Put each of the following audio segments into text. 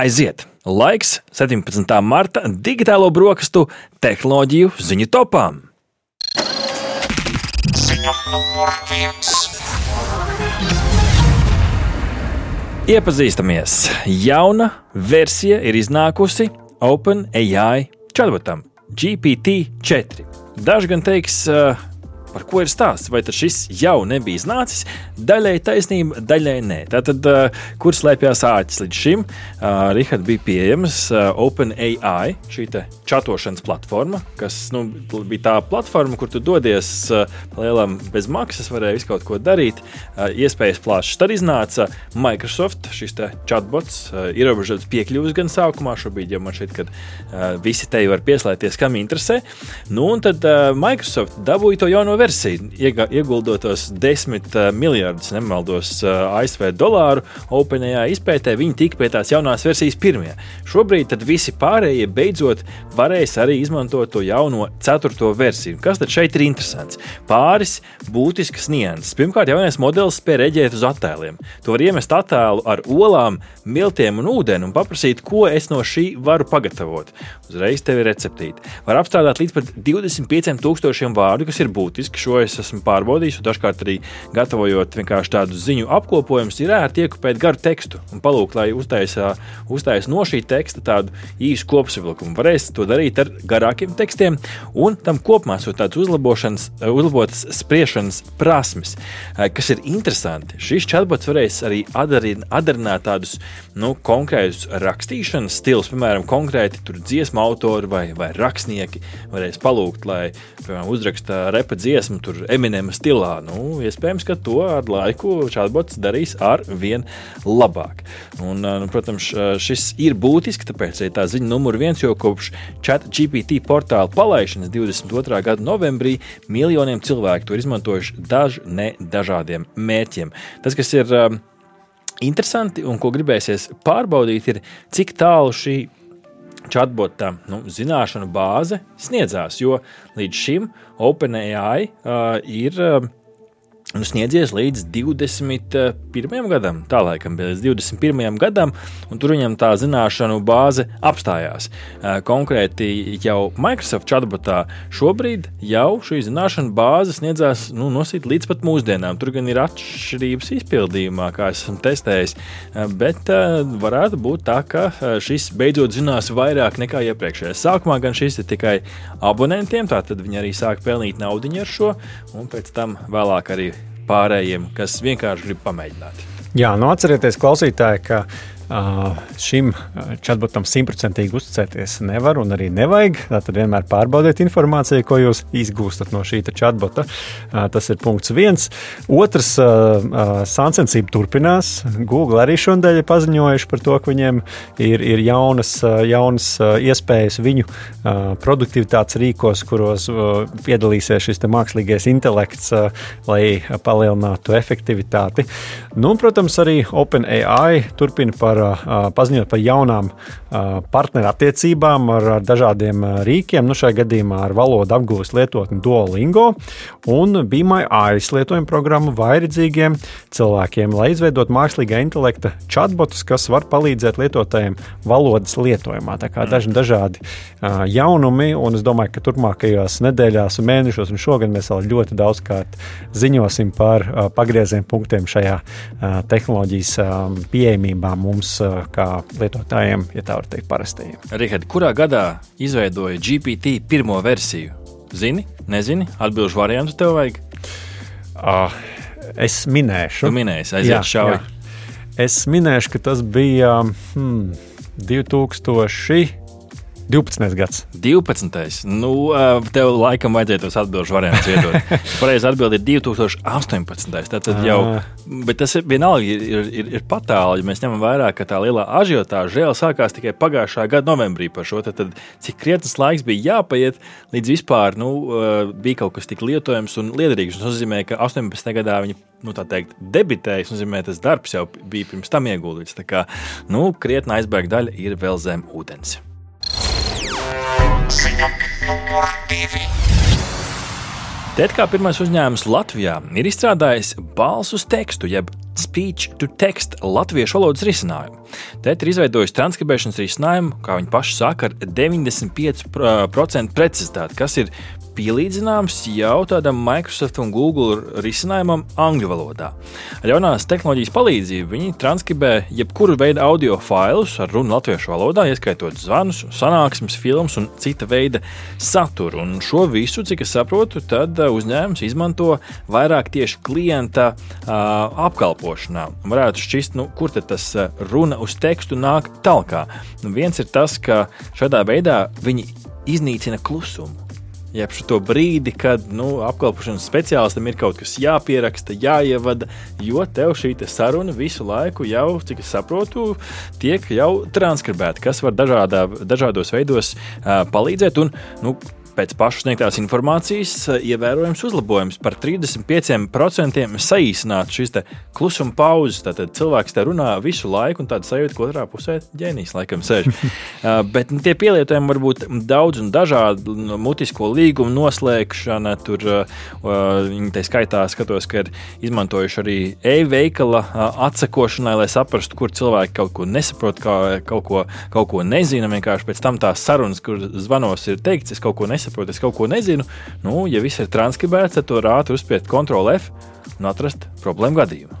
aiziet! Laiks 17. marta digitālo brokastu tehnoloģiju ziņu topām. Ziņa numur viens. Iepazīstamies! Jauna versija ir iznākusi OpenAI chatbotam GPT-4. Daži gan teiks, uh, Par ko ir stāsts? Vai šis jau nebija iznācis? Daļai taisnība, daļai nē. Tātad, uh, kur slēpjas āķis līdz šim? Uh, Rihards bija pieejams uh, OpenAI, šī čatošanas platforma, kas nu, bija tā platforma, kur tu dodies lielam bez maksas, varēja visu kaut ko darīt, iespējas plašas. Tad iznāca Microsoft, šis chatbots, ierobežots piekļuvis gan sākumā, šobrīd jau man šķiet, ka visi te var pieslēgties, kam interesē. Nu, un tad Microsoft dabūja to jauno versiju, ieguldot tos 10 uh, miljardus, nemaldos, uh, ASV dolāru OpenAI izpētē, viņi tika pie tās jaunās versijas pirmie. Šobrīd visi pārējie beidzot varēs arī izmantot to jauno ceturto versiju. Kas tad šeit ir interesants? Pāris būtiskas nianses. Pirmkārt, jaunais modelis spēj reaģēt uz attēliem. Tu vari iemest attēlu ar olām, miltiem un ūdeni un paprasīt, ko es no šī varu pagatavot. Uzreiz tev ir receptīte. Var apstrādāt līdz pat 25,000 vārdu, kas ir būtiski būtiski. Šo es esmu pārbaudījis, un dažkārt arī gatavojot vienkārši tādu ziņu apkopojumus, ir ērti iekopēt garu tekstu un palūgt, lai uztaisā, uztais no šī teksta tādu īsu kopsavilkumu. Varēs to darīt ar garākiem tekstiem, un tam kopumā ir tāds uzlabošanas, uzlabotas spriešanas prasmes, eh, kas ir interesanti. Šis chatbots varēs arī adarināt tādus nu, konkrētus rakstīšanas stilus, piemēram, konkrēti dziesmu autori vai, vai rakstnieki varēs palūgt, lai piemēram, uzraksta repa dziesmu dziesmu, tur eminēma stilā. Nu, iespējams, ka to ar laiku chatbots darīs ar vien labāk. Un, nu, protams, šis ir būtiski, tāpēc ir tā ziņa numur viens, jo kopš chat GPT portāla palaišanas 22. gada novembrī miljoniem cilvēku to ir izmantojuši daž ne dažādiem mērķiem. Tas, kas ir interesanti un ko gribēsies pārbaudīt, ir cik tālu šī chatbota nu, zināšanu bāze sniedzās, jo līdz šim OpenAI uh, ir. Uh, nu, sniedzies līdz 21. gadam. Tā laikam bija līdz 21. gadam, un tur viņam tā zināšanu bāze apstājās. Konkrēti jau Microsoft chatbotā šobrīd jau šī zināšanu bāze sniedzās nu, nosīt līdz pat mūsdienām. Tur gan ir atšķirības izpildījumā, kā es esmu testējis, bet varētu būt tā, ka šis beidzot zinās vairāk nekā iepriekšējais. Sākumā gan šis ir tikai abonentiem, tātad viņi arī sāk pelnīt naudu ar šo, un pēc tam vēlāk arī pārējiem, kas vienkārši grib pamēģināt. Jā, nu atcerieties, klausītāji, ka Šim chatbotam simtprocentīgi uzticēties nevar un arī nevajag. Tātad vienmēr pārbaudiet informāciju, ko jūs iegūstat no šī chatbota. Tas ir punkts viens. Otrs, sāncensība turpinās. Google arī šodien ir paziņojuši par to, ka viņiem ir, ir jaunas, jaunas iespējas viņu produktivitātes rīkos, kuros piedalīsies šis mākslīgais intelekts, lai palielinātu efektivitāti. Nu, protams, arī OpenAI turpina par paziņot par jaunām partnerattiecībām ar, ar dažādiem rīkiem. Nu, šajā gadījumā ar valodu apgūves lietotni Duolingo un BMI aizlietojumu programmu vairdzīgiem cilvēkiem, lai izveidotu mākslīgā intelekta chatbotus, kas var palīdzēt lietotājiem valodas lietojumā. Tā kā daži dažādi jaunumi, un es domāju, ka turpmākajās nedēļās un mēnešos un šogad mēs vēl ļoti daudz kārt ziņosim par pagrieziena punktiem šajā tehnoloģijas pieejamībā mums mums, kā lietotājiem, ja tā var teikt, parastajiem. Rihard, kurā gadā izveidoja GPT pirmo versiju? Zini, nezini, atbildžu variantu tev vajag? Uh, es minēšu, tu minēsi, aiziet šauji. Es minēšu, ka tas bija hmm, 2000. 12. gads. 12. Nu, tev laikam vajadzēja tos atbildžu variantus iedot. Pareizi atbild ir 2018. Tātad jau, bet tas ir vienalga, ir, ir, ir patāli, ja mēs ņemam vērā, ka tā lielā ažiotāža reāli sākās tikai pagājušā gada novembrī par šo. Tad, tad cik krietnes laiks bija jāpaiet, līdz vispār nu, bija kaut kas tik lietojams un liederīgs. Tas nozīmē, ka 18. gadā viņi nu, teikt, debitējis, nozīmē, tas darbs jau bija pirms tam ieguldīts. Tā kā nu, krietna aizbēga daļa ir vēl zem ūdens. TED kā pirmais uzņēmums Latvijā ir izstrādājis balsu tekstu, jeb speech to text latviešu valodas risinājumu. Tēta ir izveidojusi transkribēšanas risinājumu, kā viņi paši saka, ar 95% precizitāti, kas ir pielīdzināms jau tādam Microsoft un Google risinājumam angļu valodā. Ar jaunās tehnoloģijas palīdzību viņi transkribē jebkuru veidu audio failus ar runu latviešu valodā, ieskaitot zvanus, sanāksmes, filmas un cita veida saturu. Un šo visu, cik es saprotu, tad uh, uzņēmums izmanto vairāk tieši klienta uh, apkalpošanā. Varētu šķist, nu, kur tas uh, runa uz tekstu nāk talkā. Nu, viens ir tas, ka šādā veidā viņi iznīcina klusumu jeb šo brīdi, kad nu, apkalpošanas speciālistam ir kaut kas jāpieraksta, jāievada, jo tev šī te saruna visu laiku jau, cik es saprotu, tiek jau transkribēta, kas var dažādā, dažādos veidos uh, palīdzēt. Un, nu, Pēc pašas sniegtās informācijas eh, ievērojams uzlabojums par 35% saīsināt šīs klusuma pauzes. Tad cilvēks te runā visu laiku, un tāda sajūta, ka otrā pusē ģēnijs laikam sēž. uh, bet nu, tie pielietojumi var būt daudz un dažādi. Nu, mutisko līgumu noslēgšana, tur uh, viņi tā skaitā skatos, ka ir izmantojuši arī e-veikala uh, atsakošanai, lai saprastu, kur cilvēki kaut ko nesaprot, kā, kaut, ko, kaut ko nezina. Vienkārši pēc tam tās sarunas, kur zvanos ir teikts, es kaut ko nesaprotu nesaprotu, es kaut ko nezinu. Nu, ja viss ir transkribēts, tad to ātri uzspiest Ctrl F un atrast problēmu gadījumu.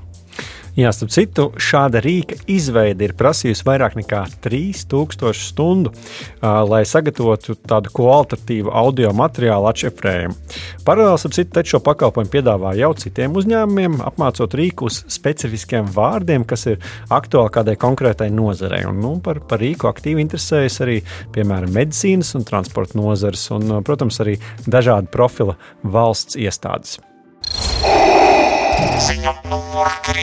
Jā, starp citu, šāda rīka izveide ir prasījusi vairāk nekā 3000 stundu, lai sagatavotu tādu kvalitatīvu audio materiālu atšifrējumu. Paralēli, starp citu, šo pakalpojumu piedāvā jau citiem uzņēmumiem, apmācot rīku uz specifiskiem vārdiem, kas ir aktuāli kādai konkrētai nozarei. Un, nu, par, par rīku aktīvi interesējas arī, piemēram, medicīnas un transporta nozares, un, protams, arī dažādu profila valsts iestādes. Ziņa numur 3.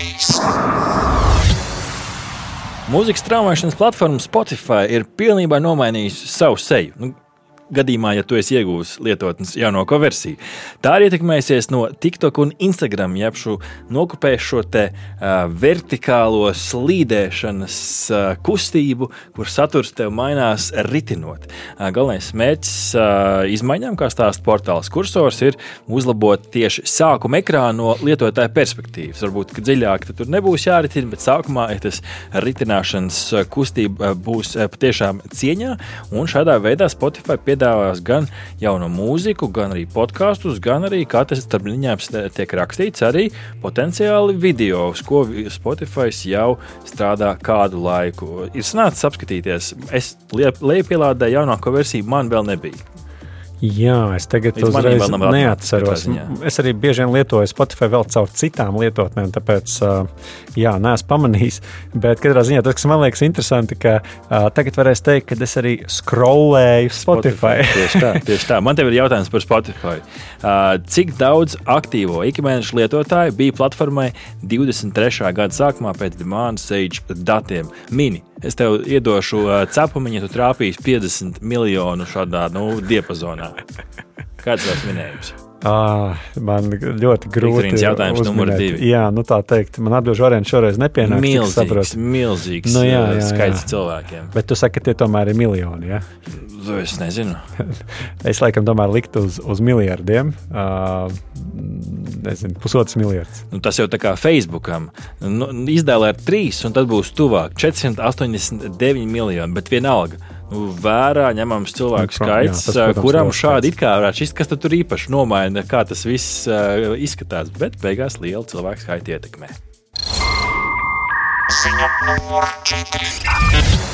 Mūzikas straumēšanas platforma Spotify ir pilnībā nomainījusi savu seju. Nu, gadījumā, ja tu esi iegūmis lietotnes jaunāko versiju. Tā arī ietekmēsies no TikTok un Instagram, jeb šo nokopējuši šo te uh, vertikālo slīdēšanas uh, kustību, kur saturs tev mainās ritinot. Uh, galvenais mērķis uh, izmaiņām, kā stāsta portāls kursors, ir uzlabot tieši sākuma ekrānu no lietotāja perspektīvas. Varbūt, ka dziļāk tur nebūs jāritina, bet sākumā ja tas ritināšanas kustība būs patiešām cieņā, un šādā veidā Spotify piedāvā piedāvās gan jaunu mūziku, gan arī podkāstus, gan arī, kā tas starp viņiem tiek rakstīts, arī potenciāli video, uz ko Spotify jau strādā kādu laiku. Ir sanācis apskatīties, es liepielādēju jaunāko versiju, man vēl nebija. Jā, es tagad Līdz uzreiz neatceros. Es arī bieži vien lietoju Spotify vēl caur citām lietotnēm, tāpēc jā, neesmu pamanījis. Bet katrā ziņā tas, kas man liekas interesanti, ka tagad varēs teikt, ka es arī scrollēju Spotify. Spotify. tieši tā, tieši tā. Man te ir jautājums par Spotify. Cik daudz aktīvo ikmēneša lietotāju bija platformai 23. gada sākumā pēc Demand Sage datiem? Mini. Es tev iedošu uh, cepumu, ja tu trāpīsi 50 miljonu šādā nu, diapazonā. Kāds ir tavs minējums? Ah, man ļoti grūti pateikt. Jautājums uzminēt. numur divi. Jā, nu tā teikt, man atbildēs variants šoreiz nepienāks. Milzīgs, milzīgs nu, jā, jā, skaits jā. cilvēkiem. Bet tu saki, ka tie tomēr ir miljoni. Ja? Es nezinu. es laikam tomēr liktu uz, uz miljardiem. Uh, nezinu, pusotrs miljards. Nu, tas jau tā kā Facebookam. Nu, izdēlē ar trīs, un tad būs tuvāk 489 miljoni, bet vienalga nu, vērā ņemams cilvēku nu, skaits, jā, tas, protams, kuram šādi it kā varētu šķist, kas tur īpaši nomaina, kā tas viss uh, izskatās, bet beigās liela cilvēku skaita ietekmē. Ziņa numur 4.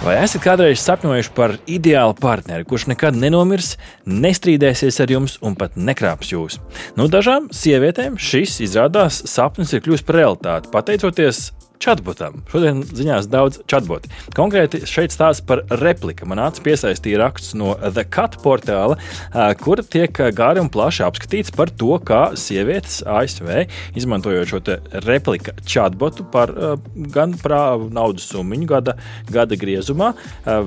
Vai esat kādreiz sapņojuši par ideālu partneri, kurš nekad nenomirs, nestrīdēsies ar jums un pat nekrāps jūs? Nu, dažām sievietēm šis izrādās sapnis ir kļuvis par realitāti, pateicoties chatbotam. Šodien ziņās daudz chatboti. Konkrēti šeit stāsta par repliku. Man acis piesaistīja raksts no The Cut portāla, kur tiek gāri un plaši apskatīts par to, kā sievietes ASV izmantojot šo replika chatbotu par gan prāvu naudas summu gada, gada griezumā,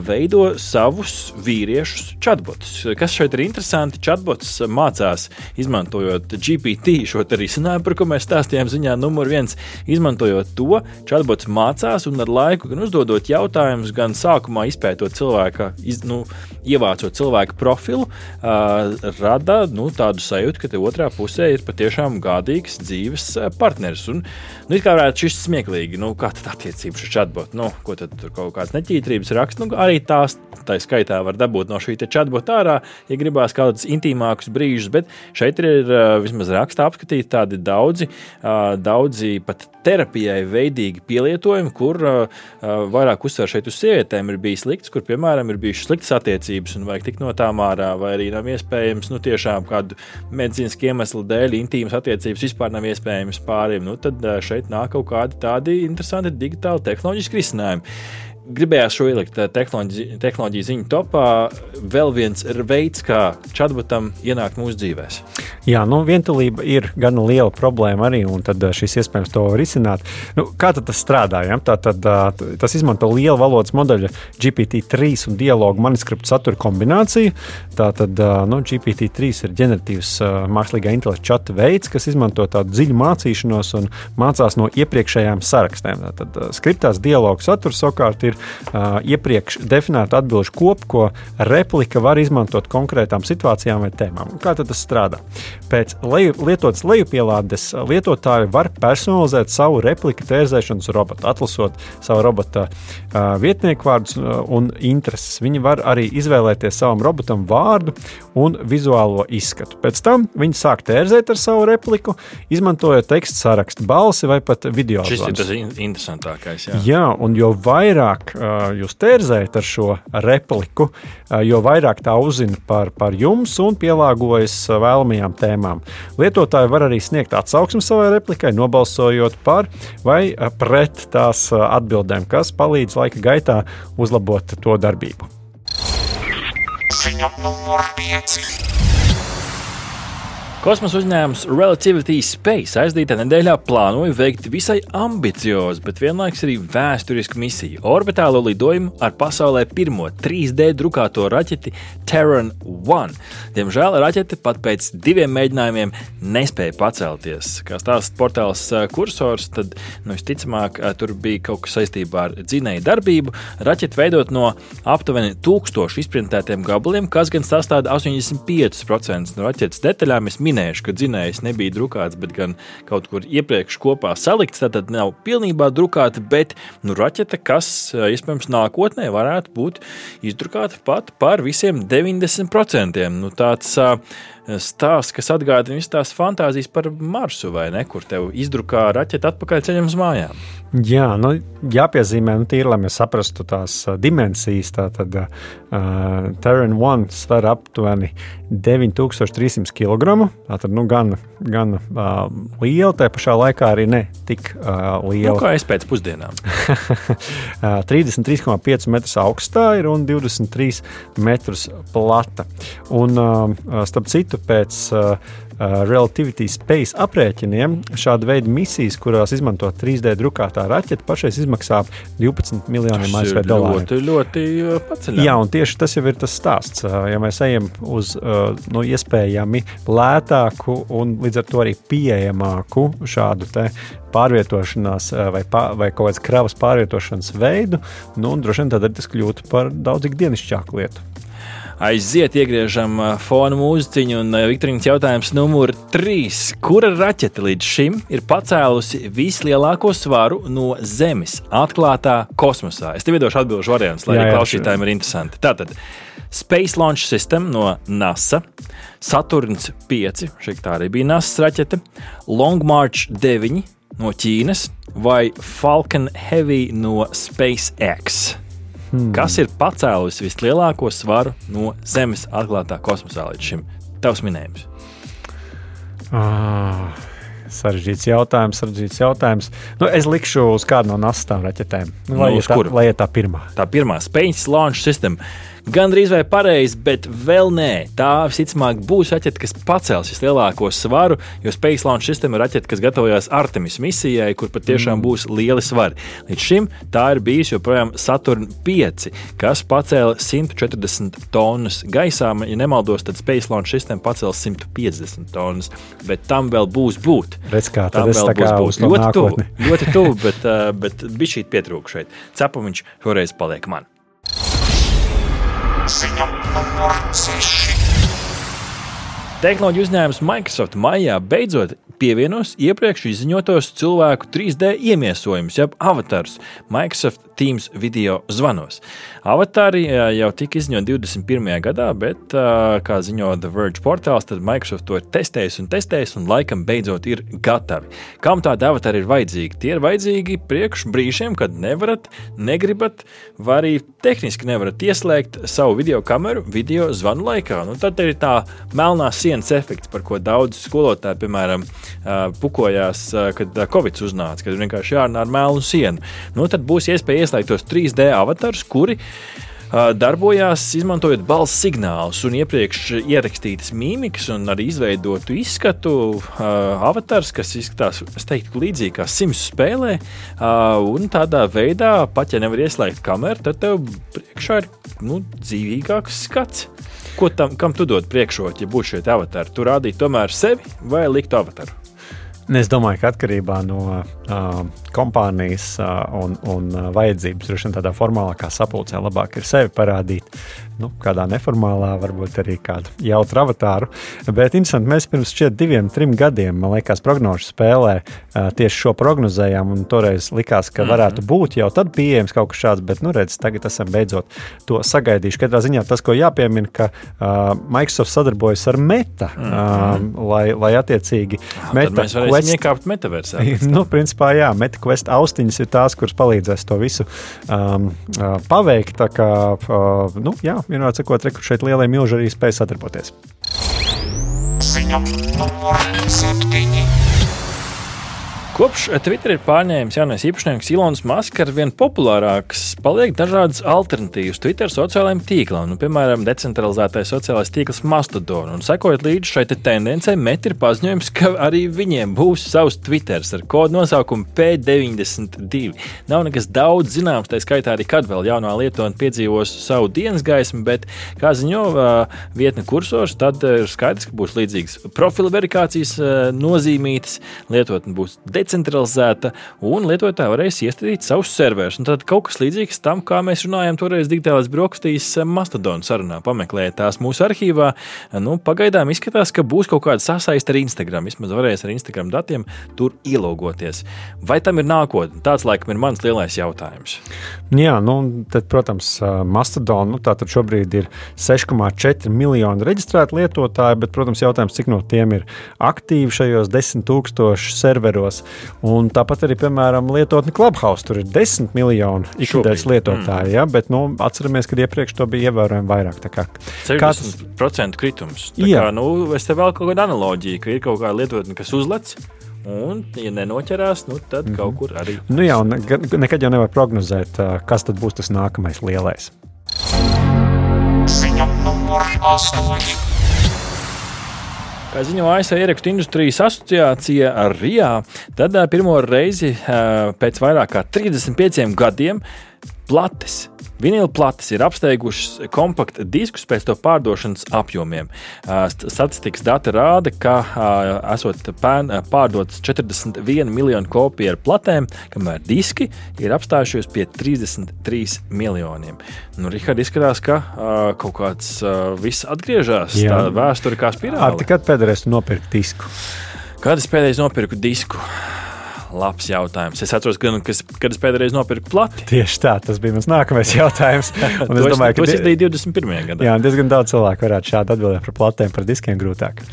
veido savus vīriešus chatbotus. Kas šeit ir interesanti? Chatbots mācās izmantojot GPT šo risinājumu, par ko mēs stāstījām ziņā numur viens, izmantojot to, Chatbots mācās un ar laiku gan uzdodot jautājumus, gan sākumā izpētot cilvēka iz, nu, ievācot cilvēku profilu, rada nu, tādu sajūtu, ka te otrā pusē ir patiešām gādīgs dzīves partneris. Un, nu, kā varētu šis smieklīgi, nu, kā tad attiecības ar chatbotu, nu, ko tad tur kaut kādas neķītrības raksta, nu, arī tās tā skaitā var dabūt no šī chatbota ārā, ja gribās kādus intīmākus brīžus, bet šeit ir vismaz rakstā apskatīti tādi daudzi, daudzi pat terapijai veidīgi pielietojumi, kur vairāk uzsver šeit uz sievietēm ir bijis slikts, kur, piemēram, ir bijušas sliktas attiecības un vajag tikt no tām ārā, vai arī nav iespējams, nu, tiešām kādu medicīnisku iemeslu dēļ intīmas attiecības vispār nav iespējams pāriem. Nu, tad šeit nāk kaut kādi tādi interesanti digitāli tehnoloģiski risinājumi gribējās šo ielikt tehnoloģiju, tehnoloģiju ziņu topā. Vēl viens veids, kā chatbotam ienākt mūsu dzīvēm. Jā, nu, vientulība ir gan liela problēma arī, un tad šis iespējams to risināt. Nu, kā tas strādā? Ja? Tā, tad, tas izmanto lielu valodas modeļa GPT-3 un dialogu manuskriptu satura kombināciju. Tā tad nu, GPT-3 ir ģeneratīvs mākslīgā intelekta čata veids, kas izmanto tādu dziļu mācīšanos un mācās no iepriekšējām sarakstiem. Tad skriptās dialogu saturs savukārt ir ir uh, iepriekš definēta atbildžu kopa, ko replika var izmantot konkrētām situācijām vai tēmām. Kā tas strādā? Pēc leju, lietotas lejupielādes lietotāji var personalizēt savu repliku tērzēšanas robotu, atlasot savu robota uh, vietnieku vārdus un intereses. Viņi var arī izvēlēties savam robotam vārdu un vizuālo izskatu. Pēc tam viņi sāk tērzēt ar savu repliku, izmantojot tekstu sarakstu, balsi vai pat video. Zvans. ir tas interesantākais. Jā, jā un jo vairāk vairāk jūs tērzējat ar šo repliku, jo vairāk tā uzzina par, par jums un pielāgojas vēlamajām tēmām. Lietotāji var arī sniegt atsauksmi savai replikai, nobalsojot par vai pret tās atbildēm, kas palīdz laika gaitā uzlabot to darbību. Ziņa numur 5. Kosmosa uzņēmums Relativity Space aizdītā nedēļā plānoja veikt visai ambiciozu, bet vienlaikus arī vēsturisku misiju - orbitālo lidojumu ar pasaulē pirmo 3D drukāto raķeti Terran 1. Diemžēl raķete pat pēc diviem mēģinājumiem nespēja pacelties. Kā stāsta portāls kursors, tad nu, visticamāk tur bija kaut kas saistībā ar dzinēju darbību. Raķete veidot no aptuveni tūkstošu izprintētiem gabaliem, kas gan sastāv 85% no raķetes detaļām minējuši, ka dzinējs nebija drukāts, bet gan kaut kur iepriekš kopā salikts. Tad nav pilnībā drukāta, bet nu, raķete, kas iespējams nākotnē varētu būt izdrukāta pat par visiem 90%. Nu, tāds stāsts, kas atgādina visas tās fantāzijas par Marsu, vai ne, kur tev izdrukā raķeita atpakaļ ceļam uz mājām. Jā, nu, jāpiezīmē, nu, tīri, lai mēs saprastu tās dimensijas. Tātad uh, Terran 1 sver aptuveni 9300 kg. Tātad nu, gan, gan uh, liela, tā pašā laikā arī ne tik uh, liela. Nu, kā es pēc pusdienām? 33,5 metrus augstā ir un 23 metrus plata. Un, uh, starp citu, pēc uh, Uh, Relativity Space aprēķiniem šāda veida misijas, kurās izmanto 3D drukātā raķete, pašais izmaksā 12 miljoniem ASV dolāru. Ļoti, ļoti uh, paceļami. Jā, un tieši tas jau ir tas stāsts. Uh, ja mēs ejam uz nu, iespējami lētāku un līdz ar to arī pieejamāku šādu pārvietošanās vai, pār, vai kaut kādas kravas pārvietošanas veidu, nu, droši vien tad tas kļūtu par daudz ikdienišķāku lietu aiziet, iegriežam fona mūziķiņu. Un Viktorīnas jautājums numur 3. Kura raķete līdz šim ir pacēlusi vislielāko svaru no Zemes atklātā kosmosā? Es tev iedošu atbildžu variantus, lai jā, arī klausītājiem ir interesanti. Tātad Space Launch System no NASA. Saturns 5, šī tā arī bija NASA raķete, Long March 9 no Ķīnas vai Falcon Heavy no SpaceX. Hmm. Kas ir pacēlusi vislielāko svaru no Zemes atklātā kosmosā līdz šim? Tavs minējums. Ah. Sarežģīts jautājums, sarežģīts jautājums. Nu, es likšu uz kādu no NASA raķetēm. Nu, lai, nu, tā, lai tā pirmā. Tā pirmā Space Launch System. Gan drīz vai pareizi, bet vēl nē. Tā visticamāk būs raķete, kas pacels vislielāko svaru, jo Space Launch System ir raķete, kas gatavojas Artemis misijai, kur patiešām mm. būs lieli svari. Līdz šim tā ir bijusi joprojām Saturn 5, kas pacēla 140 tonnas gaisā. Ja nemaldos, tad Space Launch System pacels 150 tonnas, bet tam vēl būs būt. Redz, kā tam vēl būs būt. Ļoti tuvu, ļoti tuvu, bet, uh, bet bija šī pietrūka šeit. Cepumiņš šoreiz paliek man. Ziņa numur 6. Tehnoloģiju uzņēmums Microsoft maijā beidzot pievienos iepriekš izziņotos cilvēku 3D iemiesojumus, jeb avatarus Microsoft Teams video zvanos. Avatari jau tika izziņoti 21. gadā, bet, kā ziņo The Verge portāls, tad Microsoft to ir testējis un testējis, un laikam beidzot ir gatavi. Kam tādi avatari ir vajadzīgi? Tie ir vajadzīgi priekš brīžiem, kad nevarat, negribat, vai arī tehniski nevarat ieslēgt savu video kameru video zvanu laikā. Nu, tad ir tā melnā sienas efekts, par ko daudz skolotāji, piemēram, pukojās, kad Covid uznāca, kad vienkārši jārunā ar melnu sienu. Nu, tad būs iespēja ieslēgt tos 3D avatarus, kuri darbojās izmantojot balss signālus un iepriekš ierakstītas mīmikas un arī izveidotu izskatu uh, avatars, kas izskatās teiktu, līdzīgi kā Sims spēlē. Uh, un tādā veidā, pat ja nevar ieslēgt kameru, tad tev priekšā ir nu, dzīvīgāks skats. Ko tam, kam tu dod priekšroku, ja būtu šie avatari? Tu rādītu tomēr sevi vai liktu avataru? Es domāju, ka atkarībā no uh, kompānijas un, un vajadzības, droši vien tādā formālākā sapulcē, labāk ir sevi parādīt. Nu, kādā neformālā, varbūt arī kādu jautru avatāru. Bet interesanti, mēs pirms šķiet diviem, trim gadiem, man liekas, prognožu spēlē tieši šo prognozējām. Un toreiz likās, ka varētu -hmm. būt jau tad pieejams kaut kas šāds, bet, nu, redz, tagad esam beidzot to sagaidījuši. Katrā ziņā tas, ko jāpiemina, ka uh, Microsoft sadarbojas ar Meta, mm -hmm. uh, lai, lai attiecīgi Jā, Meta Quest iekāpt metaversā. nu, principā, jā, MetaQuest austiņas ir tās, kuras palīdzēs to visu um, uh, paveikt. Tā kā, uh, nu, jā, vienmēr sakot, rekur šeit lielie milži arī spēj sadarboties. Ziņa numur 7. Kopš Twitter ir pārņēmis jaunais īpašnieks Ilons Masks, ar vien populārāks paliek dažādas alternatīvas Twitter sociālajiem tīklam, nu, piemēram, decentralizētais sociālais tīkls Mastodon. Un sekojot līdzi šai te tendencei, Met ir paziņojums, ka arī viņiem būs savs Twitter ar kodu nosaukumu P92. Nav nekas daudz zināms, tā skaitā arī kad vēl jaunā lietotne piedzīvos savu dienas gaismu, bet, kā ziņo vietne kursors, tad ir skaidrs, ka būs līdzīgas profila verifikācijas nozīmītas, lietotne būs decentralizēta decentralizēta, un lietotāji varēs iestatīt savus serverus. Tad kaut kas līdzīgs tam, kā mēs runājām toreiz digitālās brokastīs eh, Mastodon sarunā. Pameklējiet tās mūsu arhīvā. Nu, pagaidām izskatās, ka būs kaut kāda sasaiste ar Instagram. Vismaz varēs ar Instagram datiem tur ielogoties. Vai tam ir nākotne? Tāds laikam ir mans lielais jautājums. Jā, nu, tad, protams, Mastodon nu, tātad šobrīd ir 6,4 miljoni reģistrēti lietotāji, bet, protams, jautājums, cik no tiem ir aktīvi šajos 10 tūkstošu serveros. Un tāpat arī, piemēram, lietotni Clubhouse. Tur ir 10 miljoni ikdienas lietotāji, mm. ja, bet nu, atceramies, ka iepriekš to bija ievērojami vairāk. Kā, 60% kāds... kritums. Tā jā, kā, nu, es te vēl kaut kādu analoģiju, ka ir kaut kāda lietotne, kas uzlec. Un, ja nenoķerās, nu, tad mm -hmm. kaut kur arī. Nu, jā, ne, nekad jau nevar prognozēt, kas tad būs tas nākamais lielais. Ziņa numur 8. Kā ziņo ASV ierakstu industrijas asociācija RIA, tad pirmo reizi pēc vairāk kā 35 gadiem plates Vinila plates ir apsteigušas kompaktu diskus pēc to pārdošanas apjomiem. Statistikas dati rāda, ka esot pārdotas 41 miljonu kopiju ar platēm, kamēr diski ir apstājušies pie 33 miljoniem. Nu, Rihard, izskatās, ka kaut kāds viss atgriežas. Tā vēsture kā spirāli. Ar kad pēdējais nopirkt disku? Kad es pēdējais nopirku disku? Labs jautājums. Es atceros, kas, kad es pēdējais nopirku plati. Tieši tā, tas bija mans nākamais jautājums. Un es domāju, ka tas izdarīja 21. gadā. Jā, diezgan daudz cilvēku varētu šādi atbildēt par platēm, par diskiem grūtāk.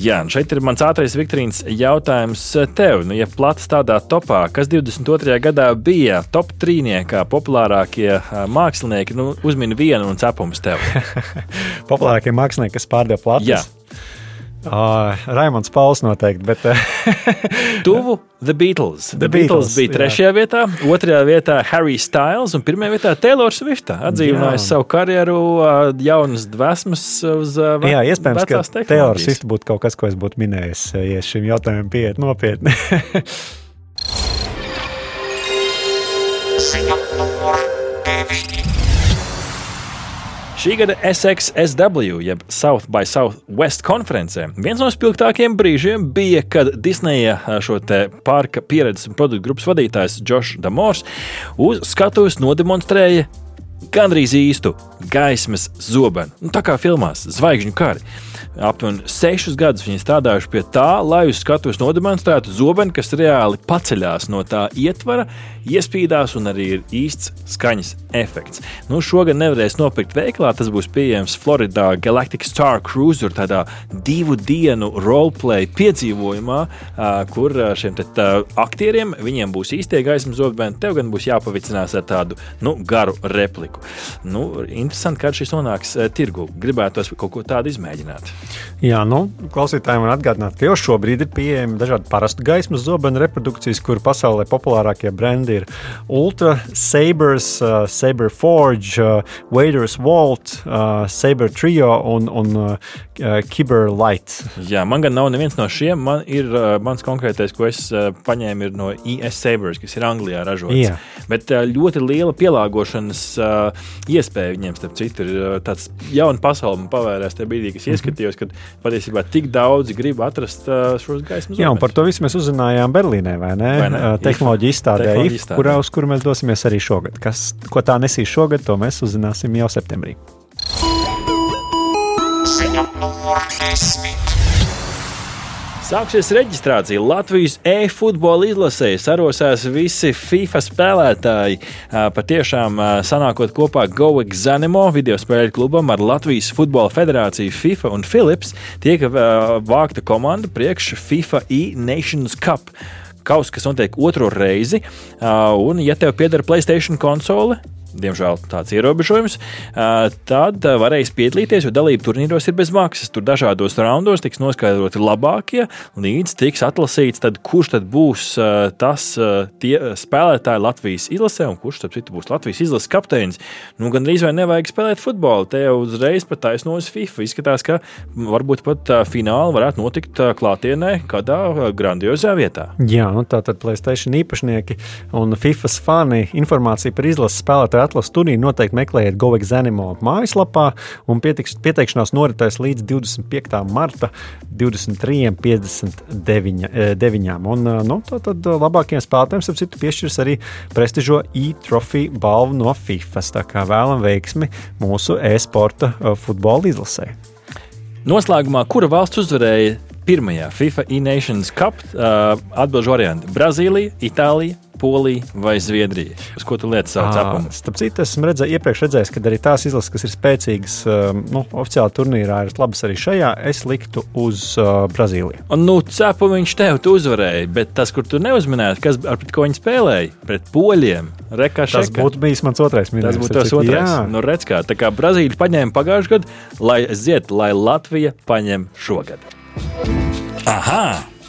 Jā, un šeit ir mans ātrais Viktorīns jautājums tev. Nu, ja plats tādā topā, kas 22. gadā bija top trīniekā populārākie mākslinieki, nu, uzmini vienu un cepums tev. populārākie mākslinieki, kas pārdeva platus. Jā. Uh, Raimons Pauls noteikti. Bet, Tuvu The Beatles. The, The Beatles, Beatles bija trešajā jā. vietā, otrajā vietā Harry Styles un pirmajā vietā Taylor Swift. Atdzīvinājis savu karjeru, jaunas dvēsmas uz uh, Jā, iespējams, ka Taylor Swift būtu kaut kas, ko es būtu minējis, ja šim jautājumam pieiet nopietni. Ziņa numur Šī gada SXSW, jeb South by Southwest konferencē, viens no spilgtākajiem brīžiem bija, kad Disneja šo parka pieredzes un produktu grupas vadītājs Džošs Damors uz skatuves nodemonstrēja gandrīz īstu gaismas zobenu. Nu, tā kā filmās Zvaigžņu kari. Aptuveni sešus gadus viņi strādājuši pie tā, lai uz skatuves nodemonstrētu zobenu, kas reāli paceļās no tā ietvara, iespīdās un arī ir īsts skaņas efekts. Nu, šogad nevarēs nopirkt veikalā, tas būs pieejams Floridā Galactic Star Cruiser, tādā divu dienu roleplay piedzīvojumā, kur šiem te, tā, aktieriem viņiem būs īstie gaismas zobeni, tev gan būs jāpavicinās ar tādu nu, garu repliku. Nu, interesanti, kad šis nonāks tirgu. Gribētu kaut ko tādu izmēģināt. Jā, nu, klausītājiem var atgādināt, ka jau šobrīd ir pieejami dažādi parastu gaismas zobenu reprodukcijas, kur pasaulē populārākie brendi ir Ultra, Sabers, uh, Saber Forge, uh, Waders Vault, uh, Saber Trio un, un uh, Kiber Light. Jā, man gan nav neviens no šiem. Man ir uh, mans konkrētais, ko es uh, paņēmu, ir no ES Sabers, kas ir Anglijā ražots. Jā. Bet uh, ļoti liela pielāgošanas uh, iespēja viņiem, starp citu, ir uh, tāds jauns pasaule man pavērās tajā brīdī, kad es ieskatījos, kad patiesībā tik daudzi grib atrast uh, šos gaismas Jā, un par to visu mēs uzzinājām Berlīnē, vai ne? Vai ne? Uh, Tehnoloģija izstādē, Tehnoloģija IF, izstādē. kurā, uz kuru mēs dosimies arī šogad. Kas, ko tā nesīs šogad, to mēs uzzināsim jau septembrī. Sāksies reģistrācija. Latvijas e-futbola izlasē sarosās visi FIFA spēlētāji. Patiešām sanākot kopā GoExanimo video spēļu klubam ar Latvijas Futbola Federāciju, FIFA un Philips, tiek vākta komanda priekš FIFA e-Nations Cup. Kaus, kas notiek otro reizi, un, ja tev pieder Playstation konsole, diemžēl tāds ierobežojums, tad varēs piedalīties, jo dalība turnīros ir bez maksas. Tur dažādos raundos tiks noskaidroti labākie, līdz tiks atlasīts, tad, kurš tad būs tas tie spēlētāji Latvijas izlasē, un kurš tad būs Latvijas izlases kapteinis. Nu, gan drīz vai nevajag spēlēt futbolu. Te jau uzreiz pat taisno uz FIFA. Izskatās, ka varbūt pat fināli varētu notikt klātienē kādā grandiozā vietā. Jā, nu tā tad Playstation īpašnieki un FIFA fani informāciju par izlases spēlētāju atlases turnīru noteikti meklējiet GoExanimo mājaslapā, un pietiks, pieteikšanās noritēs līdz 25. marta 23.59. Un eh, nu, tā tad eh, labākajiem spēlētājiem, ap citu, piešķirs arī prestižo e-trofiju balvu no FIFA. Tā kā vēlam veiksmi mūsu e-sporta eh, futbola izlasē. Noslēgumā, kura valsts uzvarēja pirmajā FIFA e-Nations Cup uh, atbildžu variantu - Brazīlija, Itālija, Polija vai Zviedrija? Uz ko tu lietas savu Ā, cepumu? Starp citu, esmu redzē, iepriekš redzējis, ka arī tās izlases, kas ir spēcīgas, um, nu, oficiāli turnīrā, ir labas arī šajā. Es liktu uz uh, Brazīliju. Un, nu, cepumu viņš tev tu uzvarēja, bet tas, kur tu neuzminēji, kas ar pret ko viņi spēlēja, pret poļiem, Tas rekašēm. būtu bijis mans otrais Tas minējums. būtu tas otrais. Jā, Nu, redz, kā, tā kā Brazīlija paņēma pagājušajā gadā, lai ziet, lai Latvija paņem šogad. Aha!